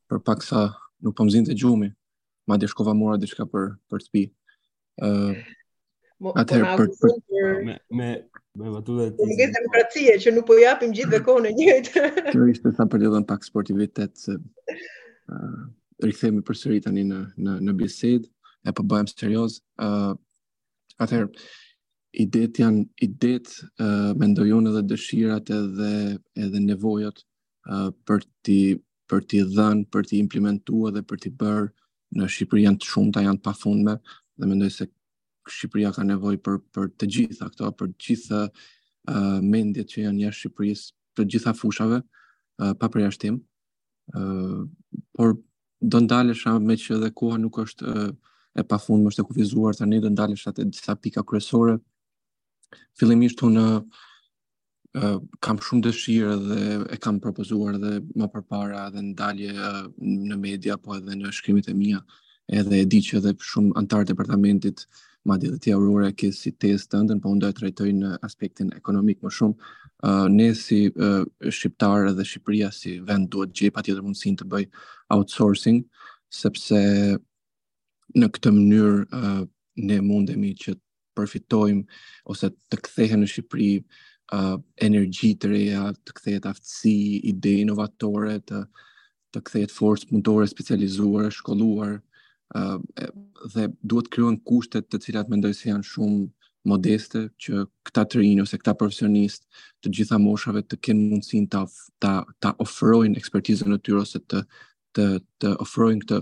për pak sa nuk po më zinte gjumi madje shkova mora diçka për, për të pi. Uh, Mo, po Atëherë për për për me me me vatuta të tij. demokracia që nuk po japim gjithë kohën e njëjtë. Kjo ishte sa për të dhënë pak sportivitet se ë uh, rikthehemi përsëri tani në në në bisedë e po bëhem serioz. ë uh, Atëherë idet janë idet uh, mendoj unë edhe dëshirat edhe edhe nevojat uh, për t'i për t'i dhënë, për t'i implementuar dhe për t'i bërë në Shqipëri janë të shumta, janë të pafundme dhe mendoj se Shqipëria ka nevojë për për të gjitha këto, për të gjitha uh, mendjet që janë jashtë Shqipërisë, prej të gjitha fushave, uh, pa përjashtim. Uh, por do ndalesha meqë dhe koha nuk është uh, e pafundme, është e kufizuar tani do ndalesha te disa pika kryesore. Fillimisht unë uh, kam shumë dëshirë dhe e kam propozuar dhe më përpara edhe në dalje uh, në media apo edhe në shkrimet e mia edhe e di që edhe shumë anëtarë departamentit madje dhe ti Aurora e ke si tezë tënden, po unë do e trajtoj në aspektin ekonomik më shumë. Uh, ne si uh, shqiptarë dhe Shqipëria si vend duhet gjejë patjetër mundësinë të bëjë outsourcing, sepse në këtë mënyrë uh, ne mundemi që përfitojmë ose të kthehen në Shqipëri uh, energji të reja, të kthehet aftësi, ide inovatore, të të kthehet forcë punëtore e specializuar, e shkolluar, uh, dhe duhet krijohen kushte të cilat mendoj se janë shumë modeste që këta të rinj ose këta profesionistë të gjitha moshave të kenë mundësinë ta ta ta ofrojnë ekspertizën e tyre ose të të të ofrojnë këtë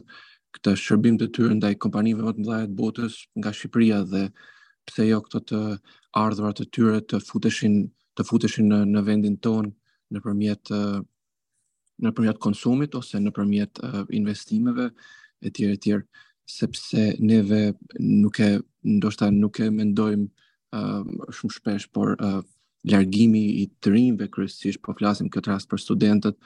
këtë shërbim të tyre ndaj kompanive më të mëdha të botës nga Shqipëria dhe pse jo këto të ardhurat të tyre të futeshin të futeshin në në vendin tonë nëpërmjet nëpërmjet konsumit ose nëpërmjet investimeve etj etj sepse neve nuk e ndoshta nuk e mendojmë uh, shumë shpesh por uh, largimi i të rinjve kryesisht po flasim këtë rast për studentët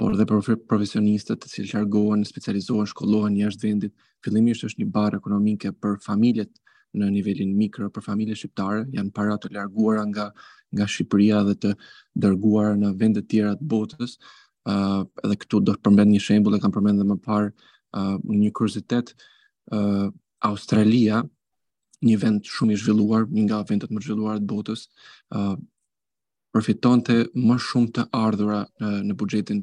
por dhe për profesionistët të cilët largohen, specializohen, shkollohen jashtë vendit, fillimisht është një barrë ekonomike për familjet në nivelin mikro, për familje shqiptare, janë para të larguara nga, nga Shqipëria dhe të dërguara në vende të tjera të botës, uh, edhe këtu do të përmend një shembull e kam përmendur më parë uh, një kuriozitet uh, Australia një vend shumë i zhvilluar një nga vendet më të zhvilluara të botës uh, përfitonte më shumë të ardhura në buxhetin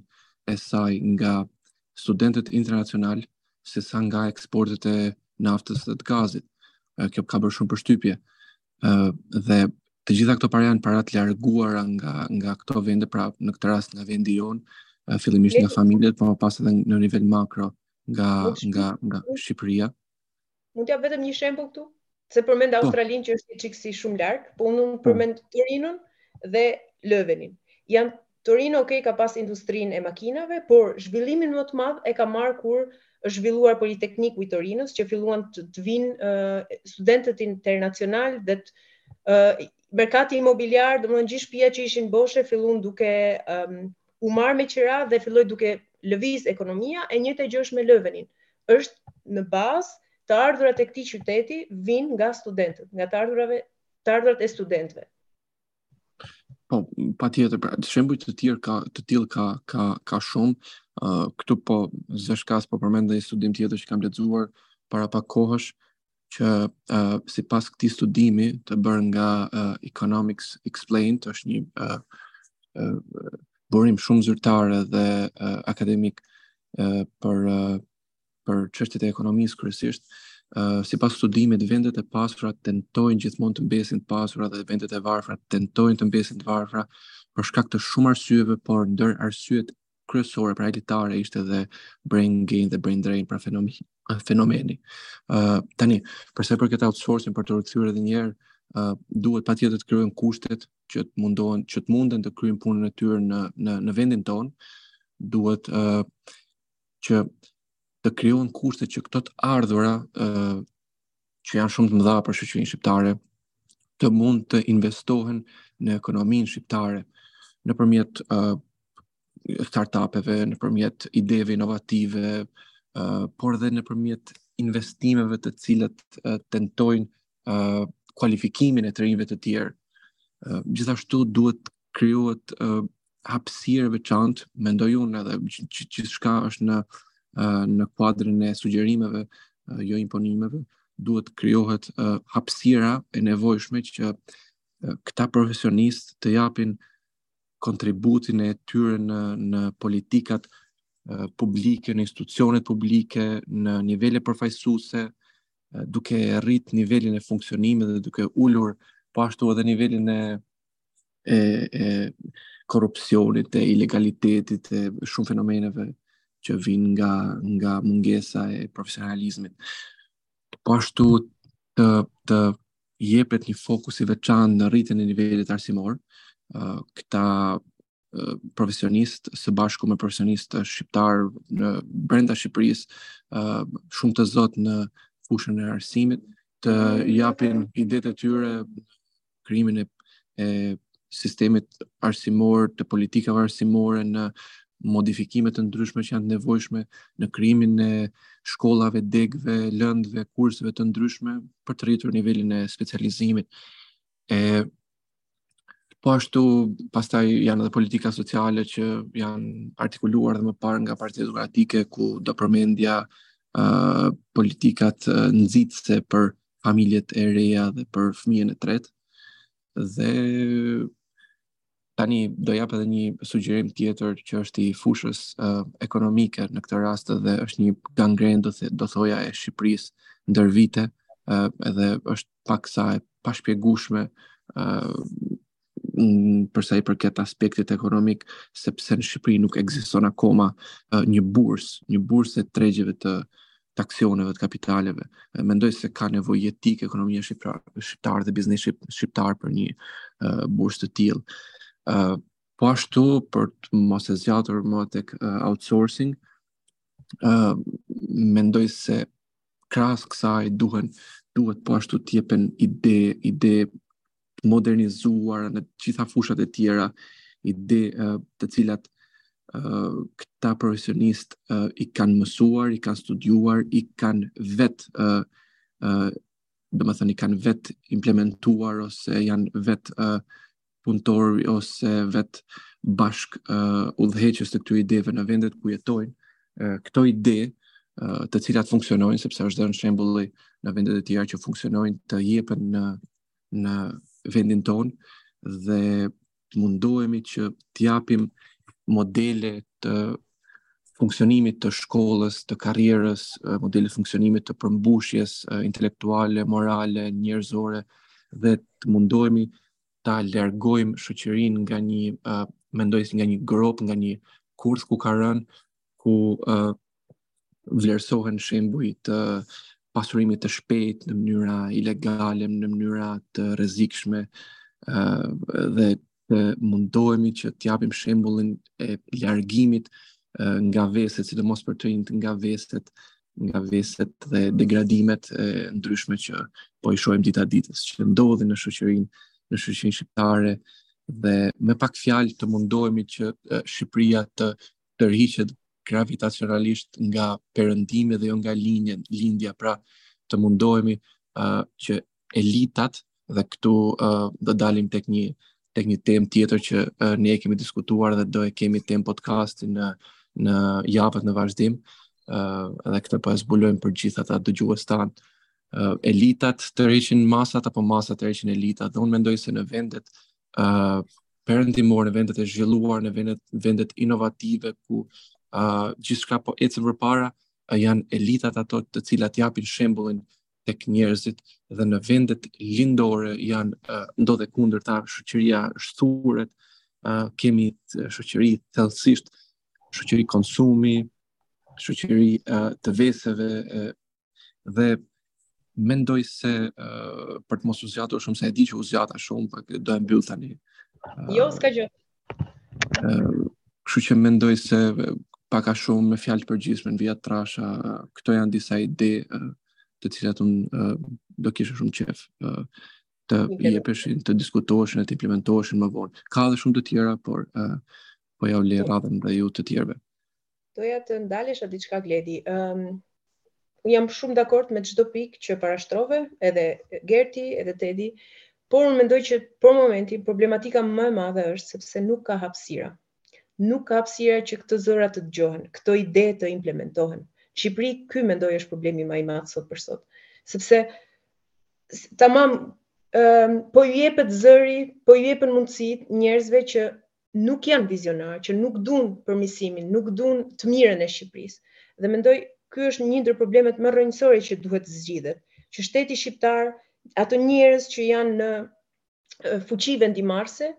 e saj nga studentët internacionalë sesa nga eksportet e naftës dhe të gazit. Kjo ka bërë shumë përshtypje. Dhe të gjitha këto para janë para të larguara nga nga këto vende, pra në këtë rast nga vendi jonë, fillimisht nga familjet, por më pas edhe në nivel makro nga nga nga Shqipëria. Mund të jap vetëm një shembull këtu? Se përmend po. Australinë që është një çik si shumë larg, po unë po. përmend Torinon dhe Lëvenin. Janë Torino ok ka pas industrinë e makinave, por zhvillimin më të madh e ka marrë kur është zhvilluar Politekniku i Torinos që filluan të, të vinë uh, studentët internacionalë dhe të uh, merkati imobiliar, domethënë gjithë shpiat që ishin boshe filluan duke um, u marrë me qira dhe filloi duke lëviz ekonomia, e njëjta gjë është me Lëvenin. Është në bazë të ardhurat e këtij qyteti vijnë nga studentët, nga të ardhurave, të ardhurat e studentëve. Po, patjetër, pra, shembuj të tjerë ka, të tillë ka, ka, ka shumë, uh, këtu po, zë shkas po përmend dhe një studim tjetër që kam lexuar para pak kohësh, që uh, sipas këtij studimi të bërë nga uh, Economics Explained, është një uh, uh, burim shumë zyrtar dhe uh, akademik uh, për, uh, për çështjet e ekonomisë kryesisht, uh, sipas studimit vendet e pasura tentojnë gjithmonë të mbesin të pasura dhe vendet e varfra tentojnë të mbesin të varfra për shkak të shumë arsyeve, por ndër arsyet kryesore pra elitare ishte dhe brain gain dhe brain drain pra fenomeni fenomeni. Uh, tani, për sa i përket outsourcing për t'u rikthyer edhe një herë, uh, duhet patjetër të krijohen kushtet që të mundohen, që të munden të kryejnë punën e tyre në, në, në vendin tonë, duhet uh, që të krijohen kushtet që këto të ardhura uh, që janë shumë të mëdha për shoqërinë shqiptare, të mund të investohen në ekonominë shqiptare nëpërmjet uh, startupeve, nëpërmjet ideve inovative, uh, por edhe nëpërmjet investimeve të cilat uh, tentojnë uh, kualifikimin e të rinjve të tjerë. Uh, gjithashtu duhet krijohet uh, hapësirë e veçantë, mendoj unë edhe gjithçka është në uh, në kuadrin e sugjerimeve, uh, jo imponimeve, duhet krijohet uh, hapësira e nevojshme që uh, këta profesionistë të japin kontributin e tyre në në politikat uh, publike, në institucionet publike, në nivele përfaqësuese, uh, duke rrit nivelin e funksionimit dhe duke ulur po ashtu edhe nivelin e e, e korrupsionit, e ilegalitetit, e shumë fenomeneve që vijnë nga, nga mungesa e profesionalizmit. Po ashtu të, të jepet një fokus i veçantë në rritjen e nivelit arsimor, këta profesionistë së bashku me profesionistë shqiptarë në brenda Shqipërisë, shumë të zot në fushën e arsimit, të japin idetë e tyre në krijimin e, e sistemit arsimor, të politikave arsimore në modifikime të ndryshme që janë të nevojshme në krijimin e shkollave, degëve, lëndëve, kurseve të ndryshme për të rritur nivelin e specializimit. E po ashtu pastaj janë edhe politika sociale që janë artikuluar dhe më parë nga Partia Demokratike ku do përmendja uh, politikat uh, nxitëse për familjet e reja dhe për fëmijën e tretë dhe Tani do jap edhe një sugjerim tjetër që është i fushës uh, ekonomike në këtë rast dhe është një gangrenë do the, do thoja e Shqipërisë ndër vite, uh, edhe është paksa e pashpjegueshme uh, për sa i përket aspektit ekonomik, sepse në Shqipëri nuk ekziston akoma uh, një bursë, një bursë e tregjeve të të aksioneve të kapitaleve. Mendoj se ka nevojë jetike ekonomia shqiptare, shqiptar dhe biznesi shqiptar për një uh, bursë të tillë. Uh, po ashtu për të mos e zgjatur më tek uh, outsourcing, uh, mendoj se krahas kësaj duhen duhet po ashtu të jepen ide ide të modernizuara në të gjitha fushat e tjera, ide të cilat këta profesionistë i kanë mësuar, i kanë studiuar, i kanë vetë ë ë domethënë i kanë vetë implementuar ose janë vetë uh, punëtorë ose vetë bashk uh, udhëheqës të këtyre ideve në vendet ku jetojnë. Uh, këto ide uh, të cilat funksionojnë sepse është dhënë shembulli në vendet e tjera që funksionojnë të jepen në në vendin tonë dhe të mundohemi që të japim modele të funksionimit të shkollës, të karrierës, modele funksionimit të përmbushjes intelektuale, morale, njerëzore dhe të mundohemi ta largojmë shoqërinë nga një uh, mendoj si nga një gropë, nga një kurth ku ka rënë, ku uh, vlerësohen shembuj të pasurimit të shpejtë në mënyra ilegale, në mënyra të rrezikshme dhe të mundohemi që të japim shembullin e largimit nga veset, sidomos për të rinjtë nga veset, nga veset dhe degradimet e ndryshme që po i shohim dita ditës, që ndodhin në shoqërinë, në shoqërinë shqiptare dhe me pak fjalë të mundohemi që Shqipëria të tërhiqet gravitacionalisht nga perëndimi dhe jo nga linja, lindja, pra të mundohemi uh, që elitat dhe këtu uh, do dalim tek një tek një temë tjetër që uh, ne kemi diskutuar dhe do e kemi temë podcasti në në javët në vazhdim, uh, edhe këtë po e zbulojmë për gjithë ata dëgjues tanë. Uh, elitat tërheqin masat apo masat tërheqin elitat. Dhe unë mendoj se në vendet uh, perëndimore në vendet e zhvilluara, në vendet vendet inovative ku ë uh, gjithçka po ecën përpara, uh, janë elitat ato të cilat japin shembullin tek njerëzit dhe në vendet lindore janë uh, ndodh e kundërta, shoqëria shthuret, uh, kemi shoqëri thellësisht shoqëri konsumi, shoqëri uh, të veseve, uh, Dhe mendoj se uh, për të mos u zgjatur shumë se e di që u zgjata shumë, por do e mbyll tani. Uh, jo, s'ka gjë. Uh, kështu që mendoj se pak a shumë me fjalë të përgjithshme në vija të trasha, këto janë disa ide uh, të cilat unë uh, do kisha shumë qejf uh, të jepeshin, të diskutoheshin e të implementoheshin më vonë. Ka edhe shumë të tjera, por uh, po jua lë radhën dhe ju të tjerëve. Doja të ndalesha te diçka Gledi. Ëm um, jam shumë dakord me çdo pikë që parashtrove, edhe Gerti, edhe Tedi, por unë mendoj që për momentin problematika më e madhe është sepse nuk ka hapësira. Nuk ka hapësira që këto zëra të dëgjohen, këto ide të implementohen në Shqipëri. Ky mendoj është problemi më i madh sot për sot. Sepse tamam um, po ju jepet zëri, po ju jepen mundësitë njerëzve që nuk janë vizionarë, që nuk duan përmirësimin, nuk duan të mirën e Shqipërisë. Dhe mendoj ky është një ndër problemet më rrënjësore që duhet të zgjidhet, që shteti shqiptar, ato njerëz që janë në fuqi vendimmarrëse,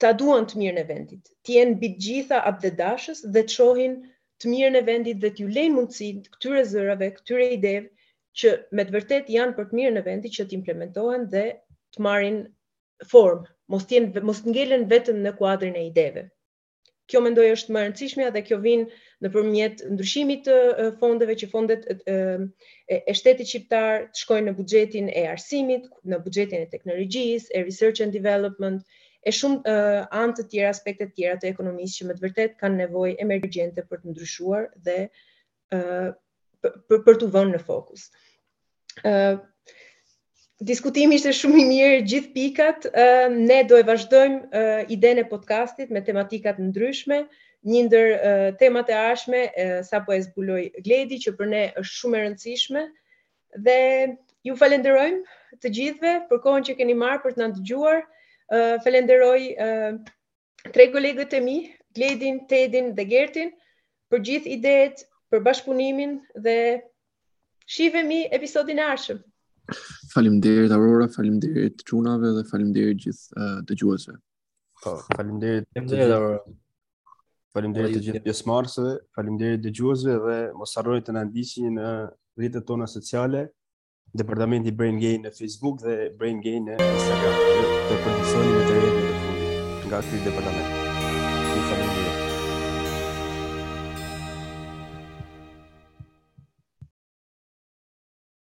ta duan të mirën e vendit, të jenë mbi të gjitha atdhedashës dhe të shohin të mirën e vendit dhe t'ju lejnë mundësi këtyre zërave, këtyre ideve që me të vërtetë janë për të mirën e vendit që t'implementohen dhe të marrin formë, mos të jenë mos të ngelen vetëm në kuadrin e ideve. Kjo mendoj është më e rëndësishmja dhe kjo vjen nëpërmjet ndryshimit të fondeve që fondet e shtetit shqiptar të shkojnë në buxhetin e arsimit, në buxhetin e teknologjisë, e research and development, e shumë anë të tjera, aspekte të tjera të ekonomisë që me të vërtetë kanë nevojë emergjente për të ndryshuar dhe për për t'u vënë në fokus. ë Diskutimi ishte shumë i mirë gjithë pikat. ë Ne do e vazhdojmë ë idenë e podcastit me tematika të ndryshme. Një ndër temat e ardhshme sapo e zbuloi Gledi që për ne është shumë e rëndësishme dhe ju falenderojmë të gjithëve për kohën që keni marrë për të na dëgjuar. ë Falenderoj tre kolegët e mi, Gledin, Tedin dhe Gertin, për gjithë ideet, për bashkëpunimin dhe shihemi në episodin e ardhshëm. Faleminderit Aurora, faleminderit çunave dhe faleminderit gjithë uh, dëgjuesve. Po, faleminderit. Faleminderit Aurora. Faleminderit të gjithë pjesëmarrësve, faleminderit dëgjuesve dhe mos harroni të na ndiqni në rrjetet tona sociale Departamenti Brain Gain në Facebook dhe Brain Gain në Instagram. Të përditësoheni me të rejat e fundit nga ky departament. Ju faleminderit.